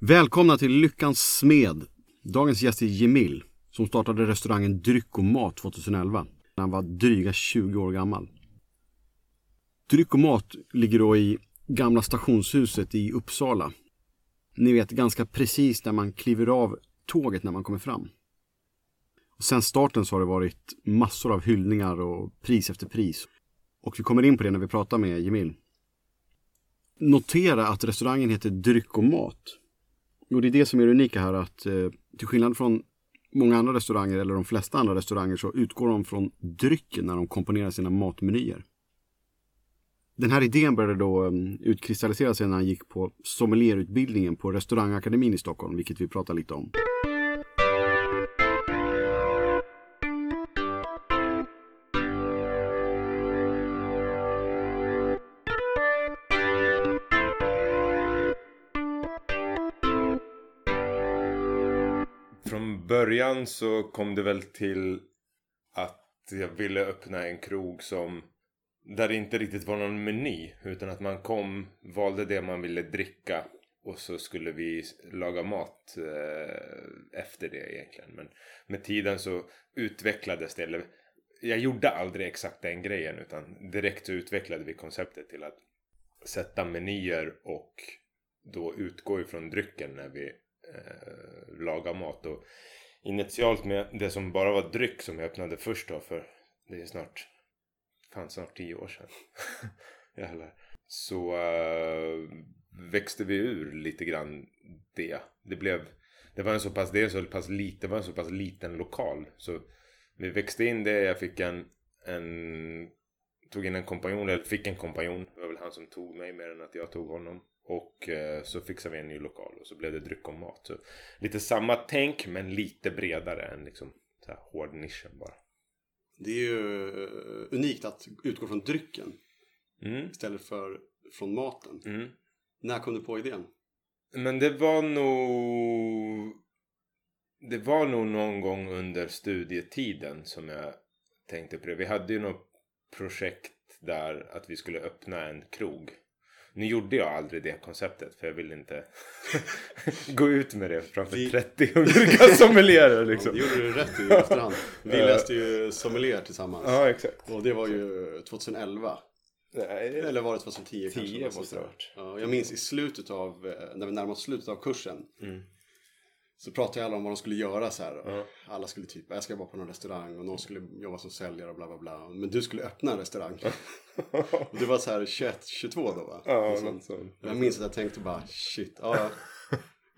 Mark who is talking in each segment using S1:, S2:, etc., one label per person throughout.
S1: Välkomna till Lyckans Smed. Dagens gäst är Jemil som startade restaurangen Dryck och Mat 2011 när han var dryga 20 år gammal. Dryck och Mat ligger då i gamla stationshuset i Uppsala. Ni vet ganska precis när man kliver av tåget när man kommer fram. Och sen starten så har det varit massor av hyllningar och pris efter pris. Och vi kommer in på det när vi pratar med Jemil. Notera att restaurangen heter Dryck och Mat. Och det är det som är det unika här att eh, till skillnad från många andra restauranger eller de flesta andra restauranger så utgår de från drycken när de komponerar sina matmenyer. Den här idén började då eh, utkristallisera sig när han gick på sommelierutbildningen på restaurangakademin i Stockholm, vilket vi pratar lite om.
S2: Från början så kom det väl till att jag ville öppna en krog som där det inte riktigt var någon meny utan att man kom, valde det man ville dricka och så skulle vi laga mat eh, efter det egentligen. Men med tiden så utvecklades det. Eller, jag gjorde aldrig exakt den grejen utan direkt så utvecklade vi konceptet till att sätta menyer och då utgå ifrån drycken när vi eh, mat. Och initialt med det som bara var dryck som jag öppnade först då för det är snart fan snart tio år sedan. Jävlar. Så uh, växte vi ur lite grann det. Det blev, det var en så pass, det är så pass lite, det var en så pass liten lokal. Så vi växte in det, jag fick en, en tog in en kompanjon, eller fick en kompanjon. Det var väl han som tog mig mer än att jag tog honom. Och eh, så fixade vi en ny lokal och så blev det dryck och mat. Så lite samma tänk men lite bredare än liksom så här hård nischen bara.
S1: Det är ju eh, unikt att utgå från drycken
S2: Mm.
S1: istället för från maten.
S2: Mm.
S1: När kom du på idén?
S2: Men det var nog... Det var nog någon gång under studietiden som jag tänkte på det. Vi hade ju något projekt där att vi skulle öppna en krog. Nu gjorde jag aldrig det konceptet för jag ville inte gå ut med det framför
S1: Vi-
S2: 30 olika sommelierer
S1: Ja,
S2: liksom.
S1: det gjorde du rätt i efterhand. Vi läste ju sommelier tillsammans.
S2: Ja, exakt.
S1: Och det var ju 2011.
S2: Nej,
S1: Eller var det 2010 kanske?
S2: 10
S1: något sånt
S2: måste det ha varit.
S1: Ja, jag minns i slutet av, eh, när vi närmade oss slutet av kursen.
S2: Mm.
S1: Så pratade alla om vad de skulle göra så här.
S2: Ja.
S1: Alla skulle typ, jag ska vara på någon restaurang och någon skulle jobba som säljare och bla bla bla. Men du skulle öppna en restaurang. och det var så här 21, 22 då va?
S2: Ja,
S1: Och så-
S2: något sånt.
S1: Jag minns att jag tänkte bara shit, ja,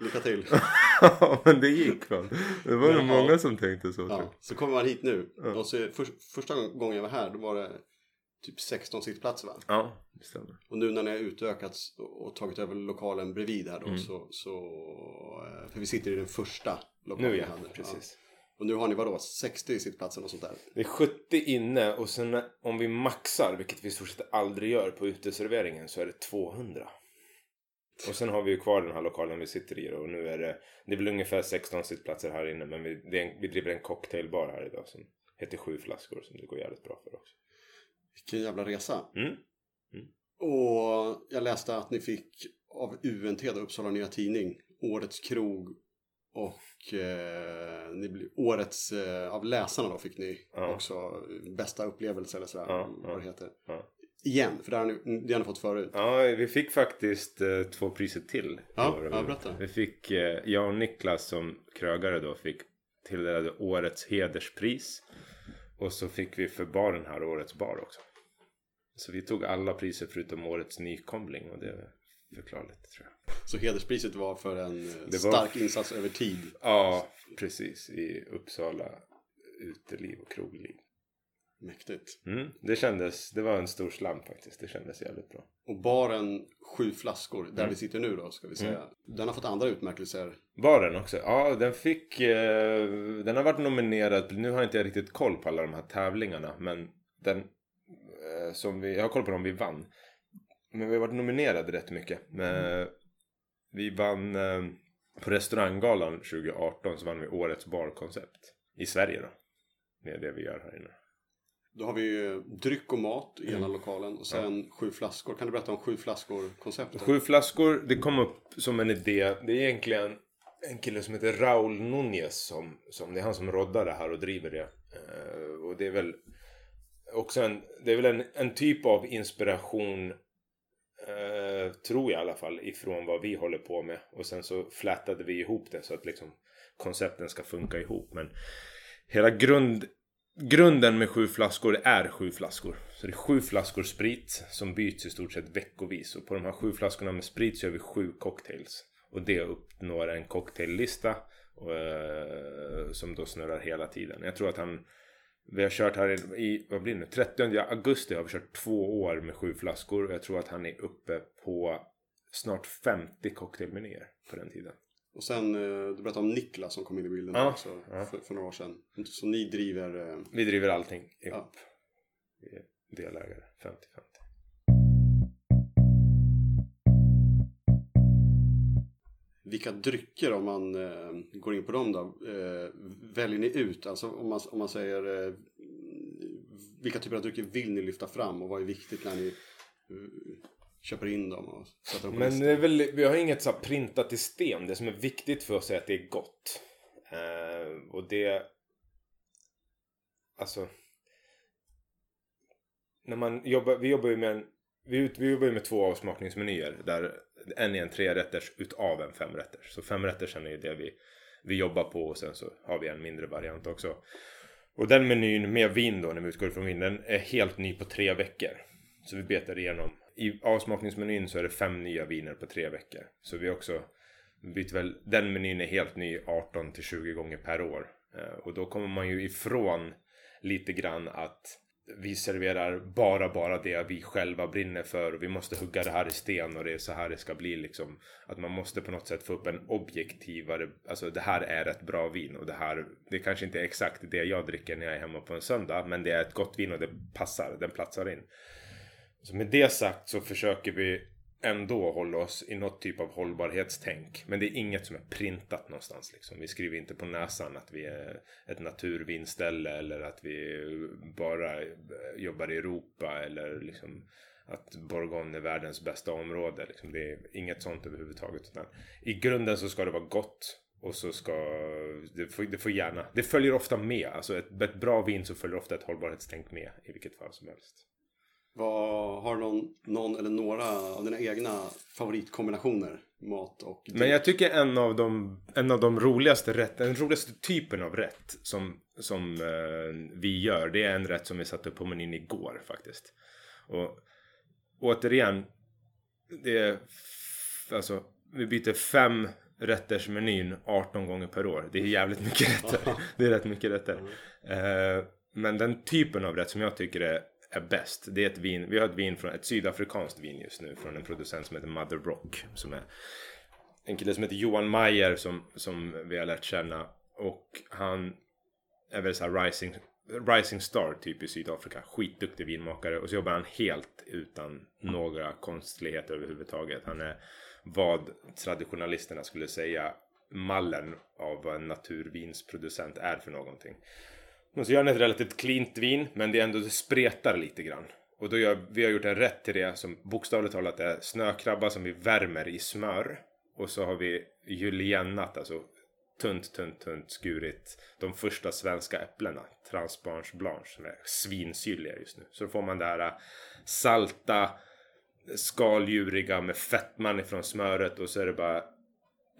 S1: lycka till.
S2: Ja, men det gick väl. Det var nog
S1: Ja.
S2: många som tänkte så.
S1: Ja, så kommer man hit nu.
S2: Ja.
S1: Och så för, första gången jag var här då var det typ 16 sittplatser va?
S2: Ja, det stämmer.
S1: Och nu när ni har utökat och tagit över lokalen bredvid här då
S2: Mm.
S1: så, så eh, för vi sitter i den första lokalen
S2: Nu ja, precis.
S1: Och nu har ni vadå, 60 sittplatser och sånt där?
S2: Det är 70 inne och sen om vi maxar, vilket vi i stort sett aldrig gör på uteserveringen, så är det 200. Och sen har vi ju kvar den här lokalen vi sitter i och nu är det, det är väl ungefär 16 sittplatser här inne men vi, det är en, vi driver en cocktailbar här idag som heter Sju flaskor som det går jävligt bra för också.
S1: Vilken jävla resa.
S2: Mm.
S1: Och jag läste att ni fick av UNT, då, Uppsala Nya Tidning, Årets krog och eh, ni blir, årets, eh, av läsarna då fick ni
S2: Ja.
S1: också bästa upplevelse eller sådär,
S2: Ja, ja.
S1: vad det heter. Igen, för det har ni, det har ni fått förut.
S2: Ja, vi fick faktiskt eh, två priser till.
S1: Ja, ja, berätta.
S2: Vi fick, eh, jag och Niklas som krögare då fick tilldelade årets hederspris. Och så fick vi för baren här årets bar också. Så vi tog alla priser förutom årets nykomling och det är förklarligt tror jag.
S1: Så hederspriset var för en eh,
S2: Det var-
S1: stark insats över tid.
S2: Ja, precis. I Uppsala uteliv och krogliv.
S1: Mäktigt.
S2: Mm, det kändes, det var en stor slam faktiskt. Det kändes jävligt bra.
S1: Och baren Sju flaskor, där
S2: Mm.
S1: vi sitter nu då ska vi säga. Den har fått andra utmärkelser.
S2: Baren också. Ja, den fick... Eh, den har varit nominerad. Nu har inte jag riktigt koll på alla de här tävlingarna. Men den eh, som vi... Jag har koll på dem vi vann. Men vi har varit nominerade rätt mycket. Men, vi vann... Eh, på restauranggalan 2018 så vann vi årets barkoncept. I Sverige då. Är det vi gör här inne.
S1: Då har vi ju dryck och mat i ena lokalen och sen sju flaskor. Kan du berätta om sju flaskor-konceptet?
S2: Sju flaskor, det kom upp som en idé. Det är egentligen en kille som heter Raul Núñez som, som det är han som roddar det här och driver det. Eh, och det är väl också en, det är väl en, en typ av inspiration eh, tror jag i alla fall ifrån vad vi håller på med. Och sen så flätade vi ihop det så att liksom koncepten ska funka ihop. Men hela grund, grunden med sju flaskor är sju flaskor. Så det är sju flaskor sprit som byts i stort sett veckovis. Och på de här sju flaskorna med sprit så gör vi sju cocktails. Och det uppnår en cocktaillista eh, som då snurrar hela tiden. Jag tror att han vi har kört här i, vad blir det nu? 30 augusti har vi kört två år med sju flaskor. Och jag tror att han är uppe på snart 50 cocktailmenyer på den tiden.
S1: Och sen, eh, du berättade om Niklas som kom in i bilden
S2: Ja,
S1: också
S2: ja.
S1: För, för några år sedan. Så ni driver... eh,
S2: Vi driver allting ihop.
S1: Ja.
S2: Vi är delägare, 50-50.
S1: Vilka drycker om man eh, går in på dem då, väljer ni ut? Alltså om man, om man säger vilka typer av drycker vill ni lyfta fram och vad är viktigt när ni köper in dem och sätter dem på
S2: Men
S1: listan?
S2: det är väl, vi har inget så här printat i sten. Det som är viktigt för oss är att det är gott. Eh, och det... Alltså... När man jobbar, vi jobbar ju med en, vi, ut- vi jobbar ju med två avsmakningsmenyer. Där en är en trerätters utav en femrätters. Så femrättersen är ju det vi, vi jobbar på och sen så har vi en mindre variant också. Och den menyn med vin då, när vi utgår ifrån vin, den är helt ny på tre veckor. Så vi betar igenom. I avsmakningsmenyn så är det fem nya viner på tre veckor. Så vi också byter väl, den menyn är helt ny 18 till 20 gånger per år. Eh, och då kommer man ju ifrån lite grann att vi serverar bara, bara det vi själva brinner för och vi måste hugga det här i sten och det är så här det ska bli liksom. Att man måste på något sätt få upp en objektivare, alltså det här är ett bra vin och det här, det kanske inte är exakt det jag dricker när jag är hemma på en söndag men det är ett gott vin och det passar, den platsar in. Så med det sagt så försöker vi ändå hålla oss i något typ av hållbarhetstänk. Men det är inget som är printat någonstans. Liksom. Vi skriver inte på näsan att vi är ett naturvinställe eller att vi bara jobbar i Europa eller liksom att Borgon är världens bästa område. Liksom. Det är inget sånt överhuvudtaget. Utan I grunden så ska det vara gott. Och så ska det får, det får gärna, det följer ofta med. Alltså ett, ett bra vin så följer ofta ett hållbarhetstänk med i vilket fall som helst.
S1: Vad, har du någon, någon eller några av dina egna favoritkombinationer? Mat och dryck?
S2: Men jag tycker en av de, en av de roligaste rätt, den roligaste typen av rätt som, som eh, vi gör, det är en rätt som vi satte upp på menyn igår faktiskt. Och återigen, det är, alltså, vi byter fem rätters menyn 18 gånger per år. Det är jävligt mycket rätter. Det är rätt mycket rätter. Eh, men den typen av rätt som jag tycker är, är bäst. Det är ett vin. Vi har ett vin från ett sydafrikanskt vin just nu från en producent som heter Mother Rock. Som är en kille som heter Johan Mayer som, som vi har lärt känna. Och han är väl så här rising, rising star typ i Sydafrika. Skitduktig vinmakare. Och så jobbar han helt utan några konstligheter överhuvudtaget. Han är vad traditionalisterna skulle säga mallen av vad en naturvinsproducent är för någonting. Och så gör den ett relativt cleant vin, men det är ändå det spretar lite grann. Och då gör, vi har gjort en rätt till det som bokstavligt talat är snökrabba som vi värmer i smör. Och så har vi juliennat, alltså tunt, tunt, tunt skurit de första svenska äpplena. Transbarns blanche som är svinsyrliga just nu. Så då får man det här äh, salta, skaldjuriga med fettman ifrån smöret och så är det bara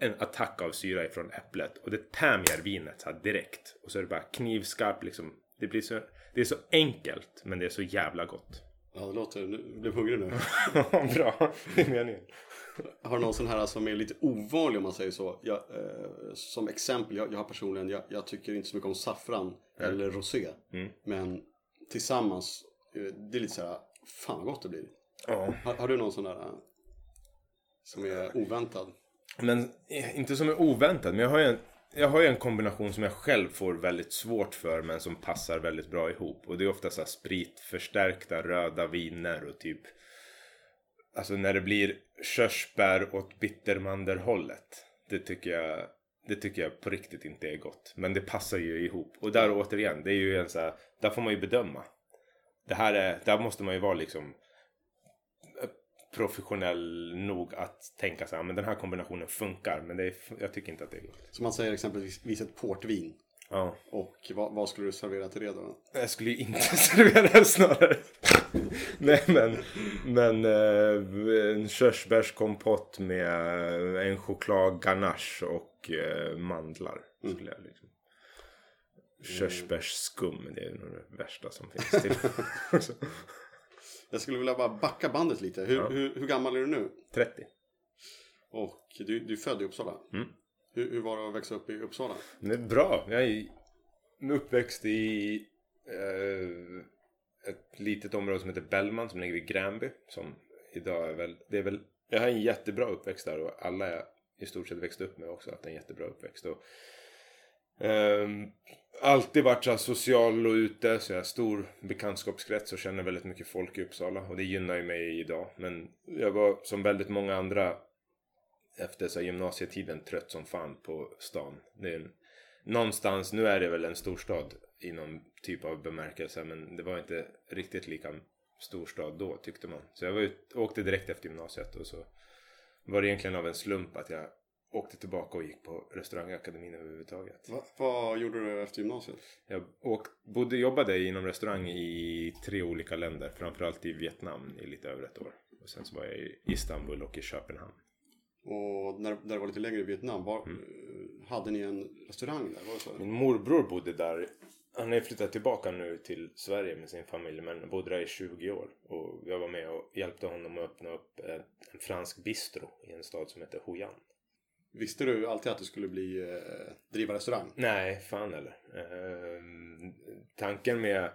S2: en attack av syra ifrån äpplet. Och det tämjer vinet så här direkt. Och så är det bara knivskarpt liksom. Det blir så, det är så enkelt men det är så jävla gott.
S1: Ja, det låter... Nu jag blev hungrig nu.
S2: Bra, det är meningen.
S1: Har du någon sån här som är lite ovanlig om man säger så? Jag, eh, som exempel, jag, jag har personligen, jag, jag tycker inte så mycket om saffran eller rosé.
S2: Mm.
S1: Men tillsammans, eh, det är lite så här, fan vad gott det blir.
S2: Ja.
S1: Har, har du någon sån där eh, som är oväntad?
S2: Men eh, inte som är oväntad. Men jag har ju en, jag har ju en kombination som jag själv får väldigt svårt för. Men som passar väldigt bra ihop. Och det är ofta så här spritförstärkta röda viner och typ. Alltså när det blir körsbär åt bittermanderhållet. Det tycker jag. Det tycker jag på riktigt inte är gott. Men det passar ju ihop. Och där återigen, det är ju en så här, där får man ju bedöma. det här är, där måste man ju vara liksom professionell nog att tänka så här, men den här kombinationen funkar. Men det är, jag tycker inte att det är gott.
S1: Så man säger exempelvis ett portvin.
S2: Ja.
S1: Och vad, vad skulle du servera till det då?
S2: Jag skulle ju inte servera det snarare. Nej men, men eh, en körsbärskompott med en chokladganache och eh, mandlar. Skulle jag liksom. Körsbärsskum, det är nog det värsta som finns till.
S1: Jag skulle vilja bara backa bandet lite. Hur,
S2: Ja.
S1: hur, hur gammal är du nu?
S2: 30.
S1: Och du, du är född i Uppsala.
S2: Mm.
S1: Hur, hur var det att växa upp i Uppsala?
S2: Det är bra. Jag är uppväxt i eh, ett litet område som heter Bellman som ligger vid Gränby. Som idag är väl, det är väl, jag har en jättebra uppväxt där och alla jag i stort sett växte upp med har också haft en jättebra uppväxt. Och, ehm, alltid varit så social och ute så jag har stor bekantskapskrets och känner väldigt mycket folk i Uppsala och det gynnar ju mig idag. Men jag var som väldigt många andra efter så gymnasietiden trött som fan på stan. Det är någonstans, nu är det väl en storstad i någon typ av bemärkelse men det var inte riktigt lika storstad då tyckte man. Så jag var ut, åkte direkt efter gymnasiet och så var det egentligen av en slump att jag åkte tillbaka och gick på restaurangakademin överhuvudtaget.
S1: Va, vad gjorde du efter gymnasiet?
S2: Jag åk, bodde, jobbade inom restaurang i tre olika länder, framförallt i Vietnam i lite över ett år. Och sen så var jag i Istanbul och i Köpenhamn.
S1: Och när, när det var lite längre i Vietnam, var,
S2: Mm.
S1: eh, hade ni en restaurang där? Var det så?
S2: Min morbror bodde där. Han är flyttat tillbaka nu till Sverige med sin familj men bodde där i 20 år. Och jag var med och hjälpte honom att öppna upp en, en fransk bistro i en stad som heter Hoi An.
S1: Visste du alltid att du skulle bli eh, driva restaurang?
S2: Nej, fan eller. Eh, tanken, med,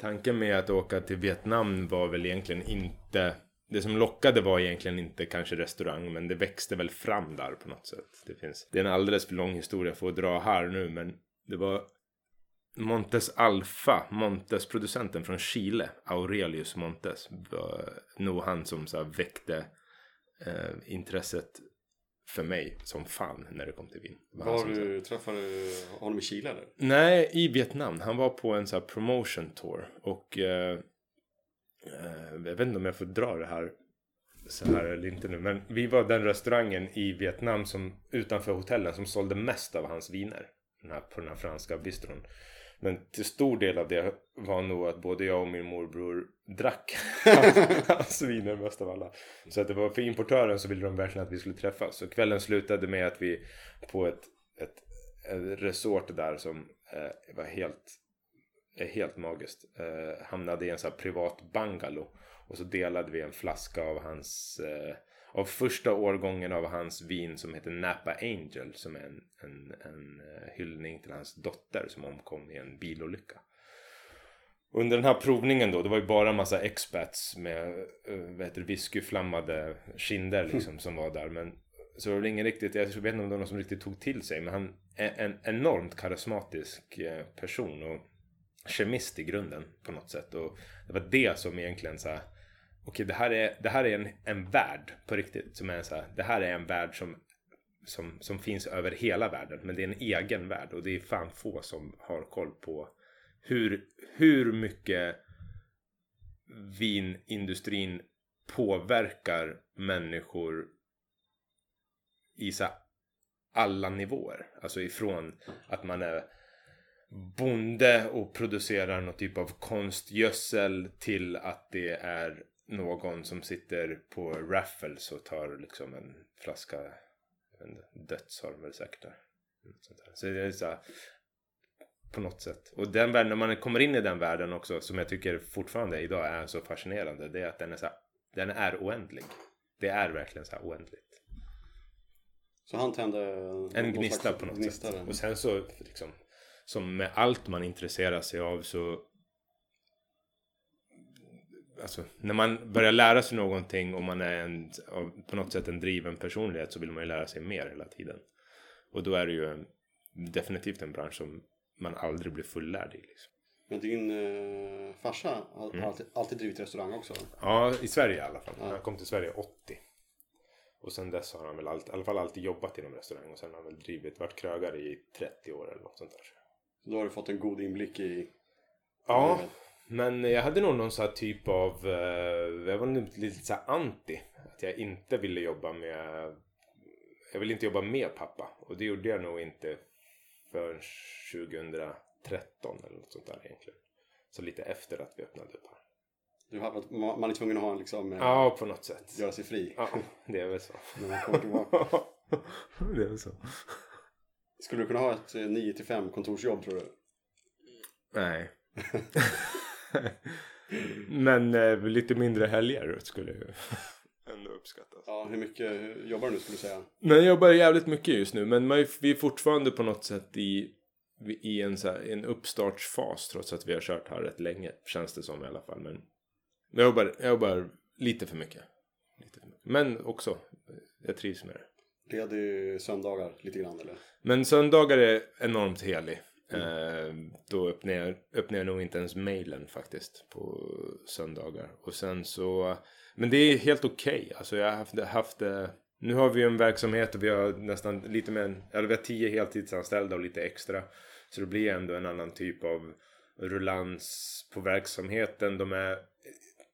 S2: tanken med att åka till Vietnam var väl egentligen inte... Det som lockade var egentligen inte kanske restaurang men det växte väl fram där på något sätt. Det, finns, det är en alldeles för lång historia för att dra här nu men det var Montes Alfa, Montes producenten från Chile, Aurelius Montes, var nog han som så här väckte eh, intresset för mig som fan när det kom till vin. Var
S1: Var du, träffade du honom i Chile eller?
S2: Nej, i Vietnam. Han var på en sån här promotion tour. Och eh, eh, jag vet inte om jag får dra det här så här eller inte nu. Men vi var den restaurangen i Vietnam som utanför hotellen som sålde mest av hans viner. Den här, på den här franska bistron. Men till stor del av det var nog att både jag och min morbror drack hans, hans viner mest av alla. Så att det var för importören så ville de verkligen att vi skulle träffas. Så kvällen slutade med att vi på ett, ett, ett resort där som eh, var helt, helt magiskt. Eh, hamnade i en sån här privat bungalow. Och så delade vi en flaska av hans eh, av första årgången av hans vin som heter Napa Angel som är en, en, en eh, hyllning till hans dotter som omkom i en bilolycka. Under den här provningen då, det var ju bara en massa expats med eh, vad heter det, whiskyflammade kinder liksom som var där. Men så det var väl ingen riktigt, jag vet inte om det var någon som riktigt tog till sig men han är en enormt karismatisk eh, person och kemist i grunden på något sätt. Och det var det som egentligen så här okej det här är, det här är en, en värld på riktigt. Som är så här, det här är en värld som, som, som finns över hela världen. Men det är en egen värld och det är fan få som har koll på hur, hur mycket vinindustrin påverkar människor i så alla nivåer. Alltså ifrån att man är bonde och producerar någon typ av konstgödsel till att det är någon som sitter på Raffles och tar liksom en flaska jag vet inte, Döds har de väl säkert där. Så det är så här, på något sätt. Och den världen, när man kommer in i den världen också som jag tycker fortfarande idag är så fascinerande. Det är att den är så här, den är oändlig. Det är verkligen så här oändligt.
S1: Så han tände
S2: En gnista på något
S1: gnista
S2: sätt. Och sen så liksom som med allt man intresserar sig av så Alltså när man börjar lära sig någonting och man är en, på något sätt en driven personlighet så vill man ju lära sig mer hela tiden. Och då är det ju en, definitivt en bransch som man aldrig blir fullärd i. Liksom.
S1: Men din eh, farsa har
S2: Mm.
S1: alltid, alltid drivit restaurang också?
S2: Ja, i Sverige i alla fall.
S1: Ja.
S2: Han kom till Sverige 80. Och sen dess har han väl allt, i alla fall alltid jobbat inom restaurang och sen har han väl drivit, varit krögare i 30 år eller något sånt där.
S1: Så då har du fått en god inblick i
S2: Ja. Men jag hade nog någon sån här typ av, eh, jag var nog lite så anti. Att jag inte ville jobba med, jag ville inte jobba med pappa. Och det gjorde jag nog inte förrän 2013 eller något sånt där egentligen. Så lite efter att vi öppnade upp här.
S1: Du har, man är tvungen att ha en liksom, eh,
S2: Ja, på något sätt.
S1: göra sig fri
S2: Ja, det är väl så.
S1: när man kommer tillbaka.
S2: det är väl så.
S1: Skulle du kunna ha ett 9-5 kontorsjobb tror du?
S2: Nej. Men eh, lite mindre helger skulle ju ändå uppskattas.
S1: Ja, hur mycket jobbar du nu skulle du säga?
S2: Men jag jobbar jävligt mycket just nu. Men man, vi är fortfarande på något sätt i, i en, så här, en uppstartsfas. Trots att vi har kört här rätt länge. Känns det som i alla fall. Men jag jobbar, jag jobbar lite för mycket. Lite för mycket. Men också, jag trivs med det.
S1: Ledig söndagar lite grann eller?
S2: Men söndagar är enormt helig. Mm. Eh, då öppnar jag, öppnar jag nog inte ens mailen faktiskt på söndagar. Och sen så, men det är helt okej. Alltså jag har haft, haft eh, nu har vi ju en verksamhet och vi har nästan lite mer, än- eller vi har tio heltidsanställda och lite extra. Så det blir ändå en annan typ av rullans på verksamheten. De är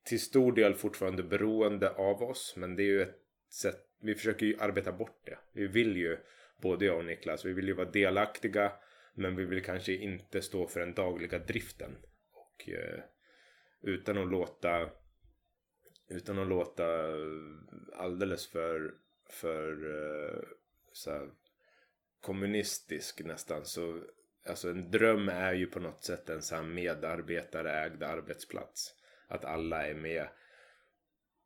S2: till stor del fortfarande beroende av oss. Men det är ju ett sätt, vi försöker ju arbeta bort det. Vi vill ju, både jag och Niklas, vi vill ju vara delaktiga. Men vi vill kanske inte stå för den dagliga driften. Och eh, utan att låta utan att låta alldeles för för eh, så här, kommunistisk nästan så alltså en dröm är ju på något sätt en så här medarbetarägd arbetsplats. Att alla är med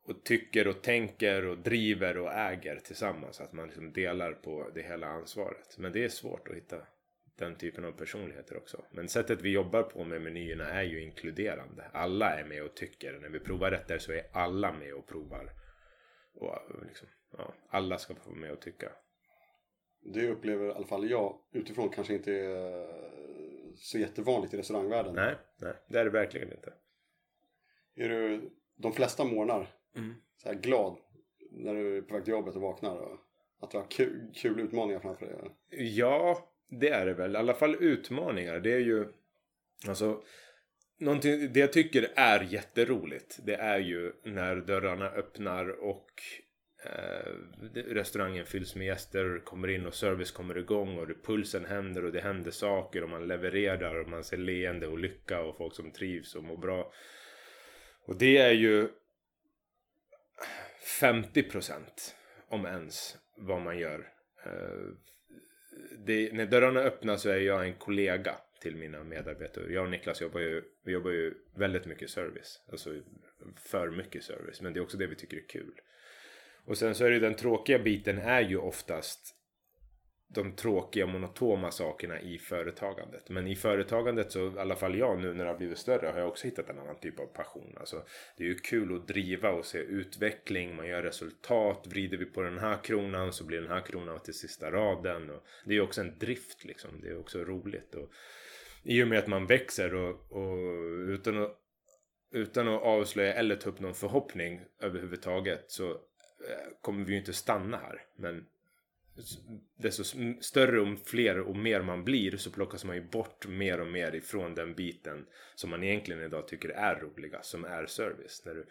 S2: och tycker och tänker och driver och äger tillsammans. Att man liksom delar på det hela ansvaret. Men det är svårt att hitta den typen av personligheter också. Men sättet vi jobbar på med menyerna är ju inkluderande. Alla är med och tycker. När vi provar rätter så är alla med och provar. Och liksom, ja, alla ska få vara med och tycka.
S1: Det upplever i alla fall jag utifrån kanske inte är så jättevanligt i restaurangvärlden.
S2: Nej, nej, det är det verkligen inte.
S1: Är du de flesta morgnar
S2: Mm.
S1: så här glad när du är på väg till jobbet och vaknar? Och att du har kul, kul utmaningar framför dig?
S2: Ja, det är det väl. I alla fall utmaningar. Det är ju... Alltså... Någonting, det jag tycker är jätteroligt. Det är ju när dörrarna öppnar och eh, restaurangen fylls med gäster. Kommer in och service kommer igång och pulsen händer och det händer saker och man levererar och man ser leende och lycka och folk som trivs och mår bra. Och det är ju 50% om ens vad man gör. Eh, det, när dörrarna öppnas så är jag en kollega till mina medarbetare. Jag och Niklas jobbar ju, vi jobbar ju väldigt mycket service. Alltså för mycket service. Men det är också det vi tycker är kul. Och sen så är det ju den tråkiga biten är ju oftast de tråkiga monotoma sakerna i företagandet. Men i företagandet så, i alla fall jag nu när det har blivit större, har jag också hittat en annan typ av passion. Alltså, det är ju kul att driva och se utveckling, man gör resultat. Vrider vi på den här kronan så blir den här kronan till sista raden. Och det är ju också en drift liksom, det är också roligt. Och, I och med att man växer och, och utan att utan att avslöja eller ta upp någon förhoppning överhuvudtaget så eh, kommer vi ju inte stanna här. Men desto större och fler och mer man blir så plockas man ju bort mer och mer ifrån den biten som man egentligen idag tycker är roliga, som är service. När du,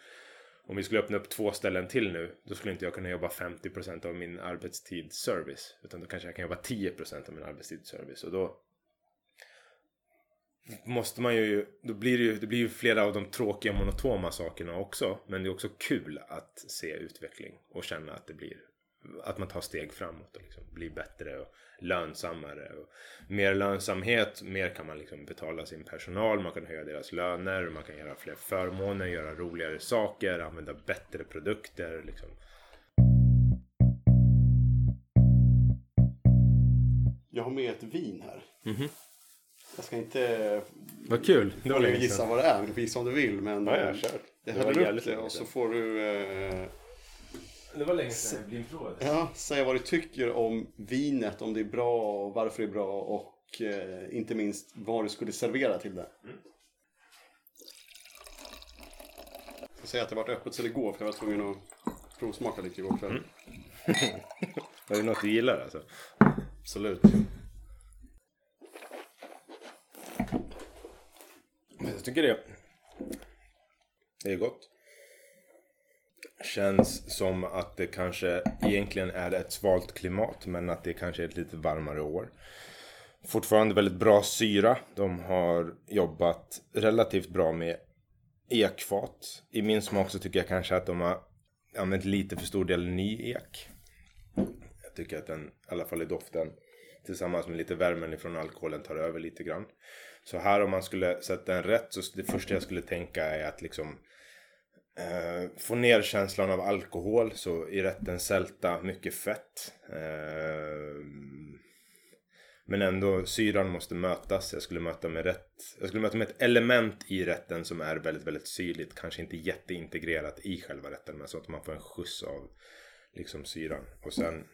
S2: om vi skulle öppna upp två ställen till nu, då skulle inte jag kunna jobba 50% av min arbetstid service. Utan då kanske jag kan jobba 10% av min arbetstid service. Och då måste man ju, då blir det ju, det blir ju flera av de tråkiga monotoma sakerna också. Men det är också kul att se utveckling och känna att det blir, att man tar steg framåt och liksom blir bättre och lönsammare. Och mer lönsamhet, mer kan man liksom betala sin personal, man kan höja deras löner, man kan göra fler förmåner, göra roligare saker, använda bättre produkter liksom.
S1: Jag har med ett vin här.
S2: Mhm.
S1: Jag ska inte...
S2: Vad kul,
S1: Du får gissa vad det är. Du får gissa om du vill. Men
S2: Ja, ja,
S1: eh,
S2: kör. Det
S1: häller upp det och så får du eh,
S2: Det var länge sedan jag blindprovade.
S1: ja, säga vad du tycker om vinet. Om det är bra och varför det är bra. Och eh, inte minst vad du skulle servera till det. Jag ska säga att det varit öppet sedan igår för jag var tvungen att provsmaka lite igår kväll.
S2: Var det något du gillar alltså?
S1: Absolut.
S2: Jag tycker det Det är gott. Känns som att det kanske egentligen är ett svalt klimat men att det kanske är ett lite varmare år. Fortfarande väldigt bra syra. De har jobbat relativt bra med ekfat. I min smak så tycker jag kanske att de har använt lite för stor del ny ek. Jag tycker att den, i alla fall i doften, tillsammans med lite värmen ifrån alkoholen tar över lite grann. Så här om man skulle sätta en rätt så det första jag skulle tänka är att liksom eh, få ner känslan av alkohol. Så i rätten sälta mycket fett. Eh, men ändå syran måste mötas. Jag skulle möta med rätt. Jag skulle möta med ett element i rätten som är väldigt, väldigt syrligt. Kanske inte jätteintegrerat i själva rätten. Men så att man får en skjuts av liksom syran. Och sen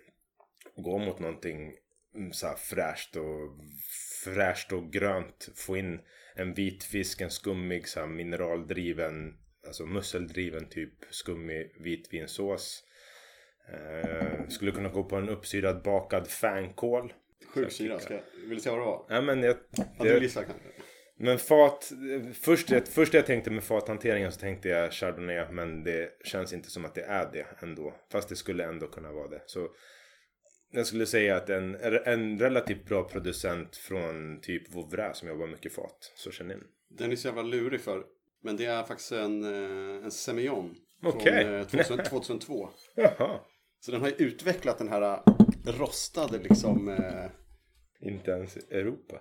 S2: gå mot någonting mm, så här fräscht och fräscht och grönt. Få in en vit fisk, en skummig så här mineraldriven, alltså musseldriven typ skummig vitvinsås. Eh, skulle kunna gå på en uppsyrad bakad fänkål.
S1: Sjuk syra. Ska jag, vill du säga vad det var?
S2: Ja, men jag,
S1: Hade du gissat kanske?
S2: men fat, först, det första jag tänkte med fathanteringen så tänkte jag chardonnay men det känns inte som att det är det ändå. Fast det skulle ändå kunna vara det. Så jag skulle säga att en, en relativt bra producent från typ Vouvray som jobbar mycket fat. Så känner in.
S1: Den är så jävla lurig för. Men det är faktiskt en, eh, en Semillon.
S2: Okej.
S1: Från eh, 2000, 2002.
S2: Jaha.
S1: Så den har ju utvecklat den här eh, rostade liksom. Eh,
S2: Inte ens Europa.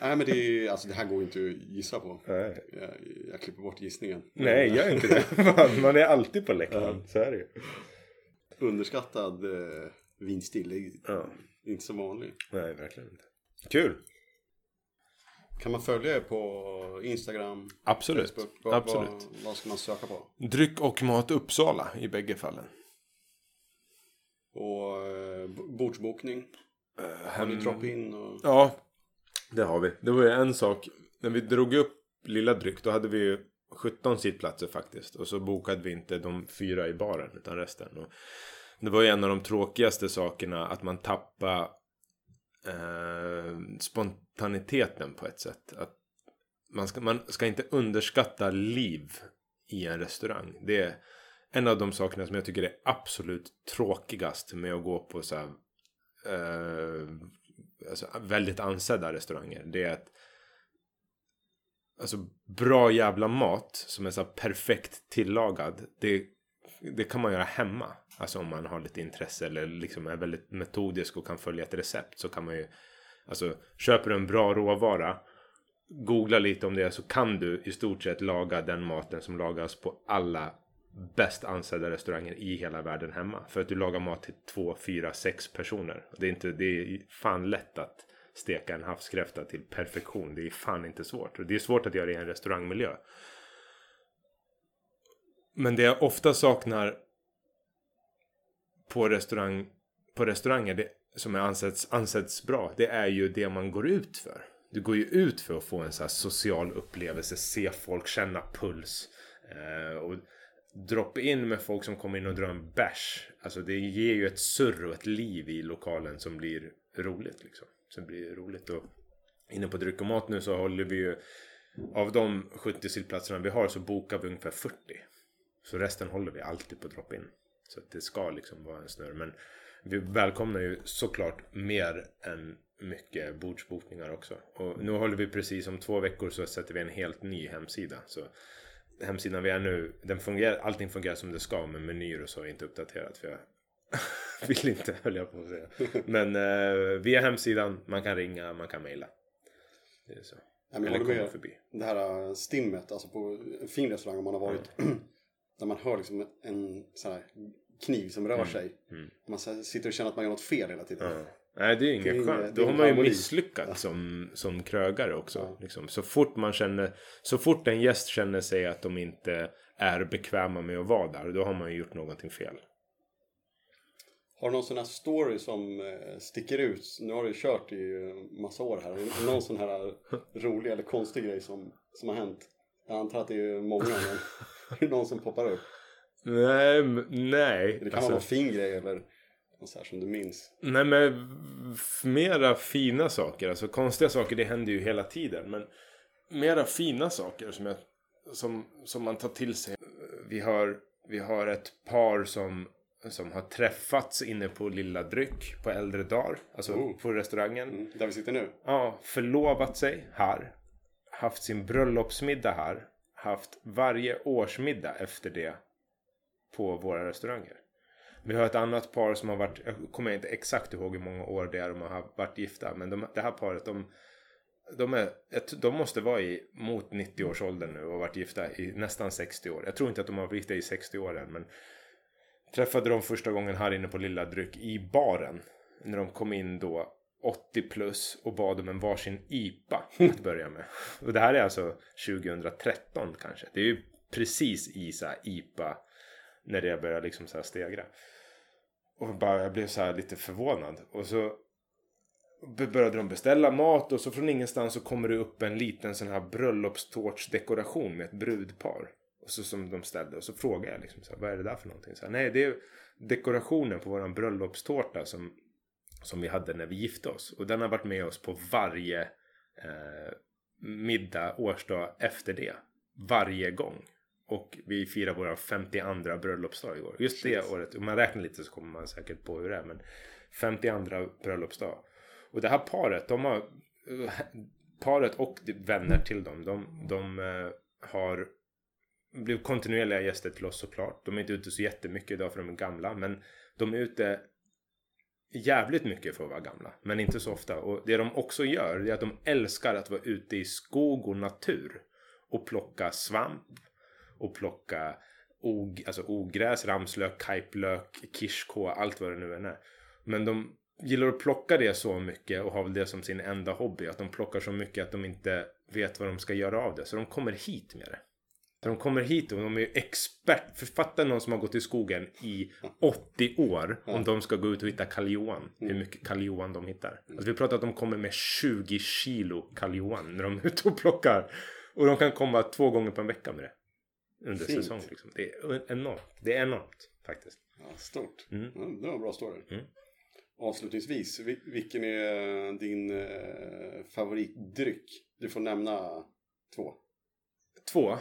S1: nej men det är alltså det här går ju inte att gissa på.
S2: Nej,
S1: Jag, jag klipper bort gissningen.
S2: Nej gör inte det. Man- Man är alltid på läktaren. Så är det ju.
S1: Underskattad eh, vinstil.
S2: Ja.
S1: inte så vanlig.
S2: Nej, verkligen inte. Kul.
S1: Kan man följa er på Instagram?
S2: Absolut.
S1: Facebook? Vad,
S2: Absolut.
S1: Vad, vad ska man söka på?
S2: Dryck och mat Uppsala i bägge fallen.
S1: Och eh, bordsbokning? Har ni drop-in? Och...
S2: Ja, det har vi. Det var ju en sak. När vi drog upp Lilla Dryck då hade vi ju 17 sittplatser faktiskt. Och så bokade vi inte de fyra i baren utan resten. Och det var ju en av de tråkigaste sakerna att man tappade eh, spontaniteten på ett sätt. Att man, ska, man ska inte underskatta liv i en restaurang. Det är en av de sakerna som jag tycker är absolut tråkigast med att gå på så här, eh, alltså, väldigt ansedda restauranger. Det är att alltså bra jävla mat som är så här perfekt tillagad. Det, det kan man göra hemma. Alltså om man har lite intresse eller liksom är väldigt metodisk och kan följa ett recept så kan man ju Alltså köper du en bra råvara Googla lite om det så kan du i stort sett laga den maten som lagas på alla bäst ansedda restauranger i hela världen hemma. För att du lagar mat till två, fyra, sex personer. Det är, inte, det är fan lätt att steka en havskräfta till perfektion. Det är fan inte svårt. Och det är svårt att göra i en restaurangmiljö. Men det jag ofta saknar på, restaurang, på restauranger det, som är ansätts, ansätts bra. Det är ju det man går ut för. Du går ju ut för att få en så här social upplevelse. Se folk, känna puls. Eh, och drop in med folk som kommer in och drar en bärs. Alltså det ger ju ett surr och ett liv i lokalen som blir roligt liksom. Som blir roligt och inne på dryck och mat nu så håller vi ju av de 70 sittplatserna vi har så bokar vi ungefär 40. Så resten håller vi alltid på drop-in. Så att det ska liksom vara en snurr. Men vi välkomnar ju såklart mer än mycket bordsbokningar också. Och nu håller vi precis om två veckor så sätter vi en helt ny hemsida. Så hemsidan vi är nu, den fungerar, allting fungerar som det ska men menyer och så är inte uppdaterat för jag vill inte höll jag på att säga. Men eh, via hemsidan, man kan ringa, man kan mejla. Det är så.
S1: Nej, men jag
S2: Eller komma förbi.
S1: Det här äh, stimmet, alltså på en fin restaurang om man har varit. Där man hör liksom en sån här kniv som rör sig. Man så här sitter och känner att man gör något fel hela tiden.
S2: Ja. Nej det är
S1: Det är
S2: inget
S1: ingen-
S2: skönt.
S1: det är
S2: Då har man ju misslyckats som, som krögare också. Liksom. Så fort man känner, så fort en gäst känner sig att de inte är bekväma med att vara där. Då har man ju gjort någonting fel.
S1: Har du någon sån här story som eh, sticker ut? Nu har du ju kört i eh, massa år här. Någon sån här rolig eller konstig grej som, som har hänt? Jag antar att det är många men är det någon som poppar upp?
S2: Nej, nej.
S1: Det kan
S2: Alltså,
S1: vara någon fin grej eller något så här som du minns.
S2: nej men mera fina saker. Alltså konstiga saker det händer ju hela tiden. Men mera fina saker som, jag, som, som man tar till sig. vi, har, vi har ett par som, som har träffats inne på Lilla Dryck på äldre dagar. Alltså
S1: Oh.
S2: på restaurangen.
S1: Mm, där vi sitter nu.
S2: Ja, förlovat sig här. Haft sin bröllopsmiddag här. Haft varje årsmiddag efter det på våra restauranger. Vi har ett annat par som har varit, jag kommer inte exakt ihåg hur många år det är de har varit gifta. Men de, det här paret, de, de, är, ett- de måste vara i mot 90 års ålder nu och varit gifta i nästan 60 år. Jag tror inte att de har varit gifta i 60 år än. Men träffade dem första gången här inne på Lilla Dryck i baren. När de kom in då 80 plus och bad om en varsin IPA att börja med. Och det här är alltså 2013 kanske. Det är ju precis i så här IPA när det börjar liksom så här stegra. Och bara, jag blev så här lite förvånad. Och så började de beställa mat och så från ingenstans så kommer det upp en liten sån här bröllopstårtsdekoration med ett brudpar. Och så som de ställde och så frågade jag liksom så här, vad är det där för någonting? Så här, Nej, det är dekorationen på våran bröllopstårta som, som vi hade när vi gifte oss. Och den har varit med oss på varje eh, middag, årsdag efter det. Varje gång. Och vi firar vår 52 bröllopsdag i år. Just det året, om man räknar lite så kommer man säkert på hur det är. Men 52 bröllopsdag. Och det här paret, de har... Paret och vänner till dem, de, de eh, har blivit kontinuerliga gäster till oss såklart. De är inte ute så jättemycket idag för de är gamla. Men de är ute jävligt mycket för att vara gamla. Men inte så ofta. Och det de också gör är att de älskar att vara ute i skog och natur. Och plocka svamp. Och plocka og, alltså ogräs, ramslök, kajplök, kirskå, allt vad det nu än är. Men de gillar att plocka det så mycket och har väl det som sin enda hobby. Att de plockar så mycket att de inte vet vad de ska göra av det. Så de kommer hit med det. Så de kommer hit och de är ju expert. Författa någon som har gått i skogen i 80 år. Om de ska gå ut och hitta karljohan. Hur mycket karljohan de hittar. Alltså vi pratar att de kommer med 20 kilo karljohan när de är ute och plockar. Och de kan komma två gånger på en vecka med det. Under
S1: Fint.
S2: säsong liksom. Det är enormt. Det är enormt faktiskt.
S1: Ja, stort.
S2: Mm.
S1: Ja, det var en bra story.
S2: Mm.
S1: Avslutningsvis, vil- vilken är din eh, favoritdryck? Du får nämna två.
S2: Två.
S1: Ja.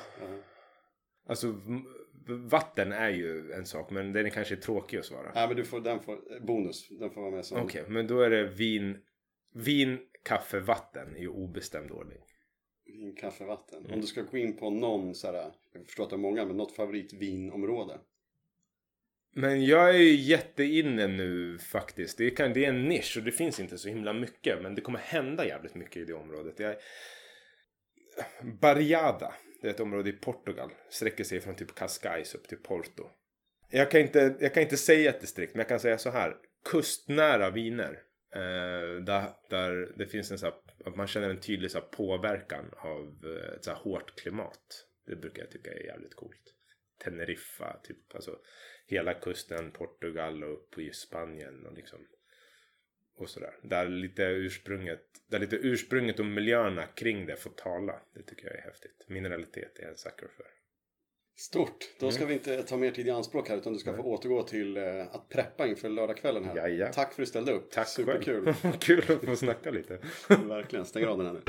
S2: Alltså vatten är ju en sak. Men den är kanske tråkig att svara.
S1: Nej, men du får, den får, bonus. Den får vara med som...
S2: Okej, men då är det vin, vin, kaffe, vatten i obestämd ordning.
S1: Vin, kaffe, vatten.
S2: Mm.
S1: Om du ska gå in på någon så här, jag förstår att det är många, men något favoritvinområde.
S2: Men jag är ju jätteinne nu faktiskt. Det, kan, det är en nisch och det finns inte så himla mycket. Men det kommer hända jävligt mycket i det området. Jag... Barriada. Det är ett område i Portugal. Sträcker sig från typ Cascais upp till Porto. Jag kan, inte, jag kan inte säga ett distrikt, men jag kan säga så här. Kustnära viner. Eh, där, där det finns en så här, att man känner en tydlig så här, påverkan av eh, ett så här, hårt klimat. Det brukar jag tycka är jävligt coolt. Teneriffa, typ alltså hela kusten, Portugal och upp i Spanien och liksom och sådär. Där lite ursprunget, där lite ursprunget och miljöerna kring det får tala. Det tycker jag är häftigt. Mineralitet är jag en sucker för.
S1: Stort! Då
S2: Mm.
S1: ska vi inte ta mer tid i anspråk här utan du ska få återgå till eh, att preppa inför lördagskvällen här.
S2: Jaja.
S1: Tack för att du ställde upp.
S2: Tack
S1: Superkul.
S2: Kul att få snacka lite.
S1: Verkligen. Stäng av den här nu.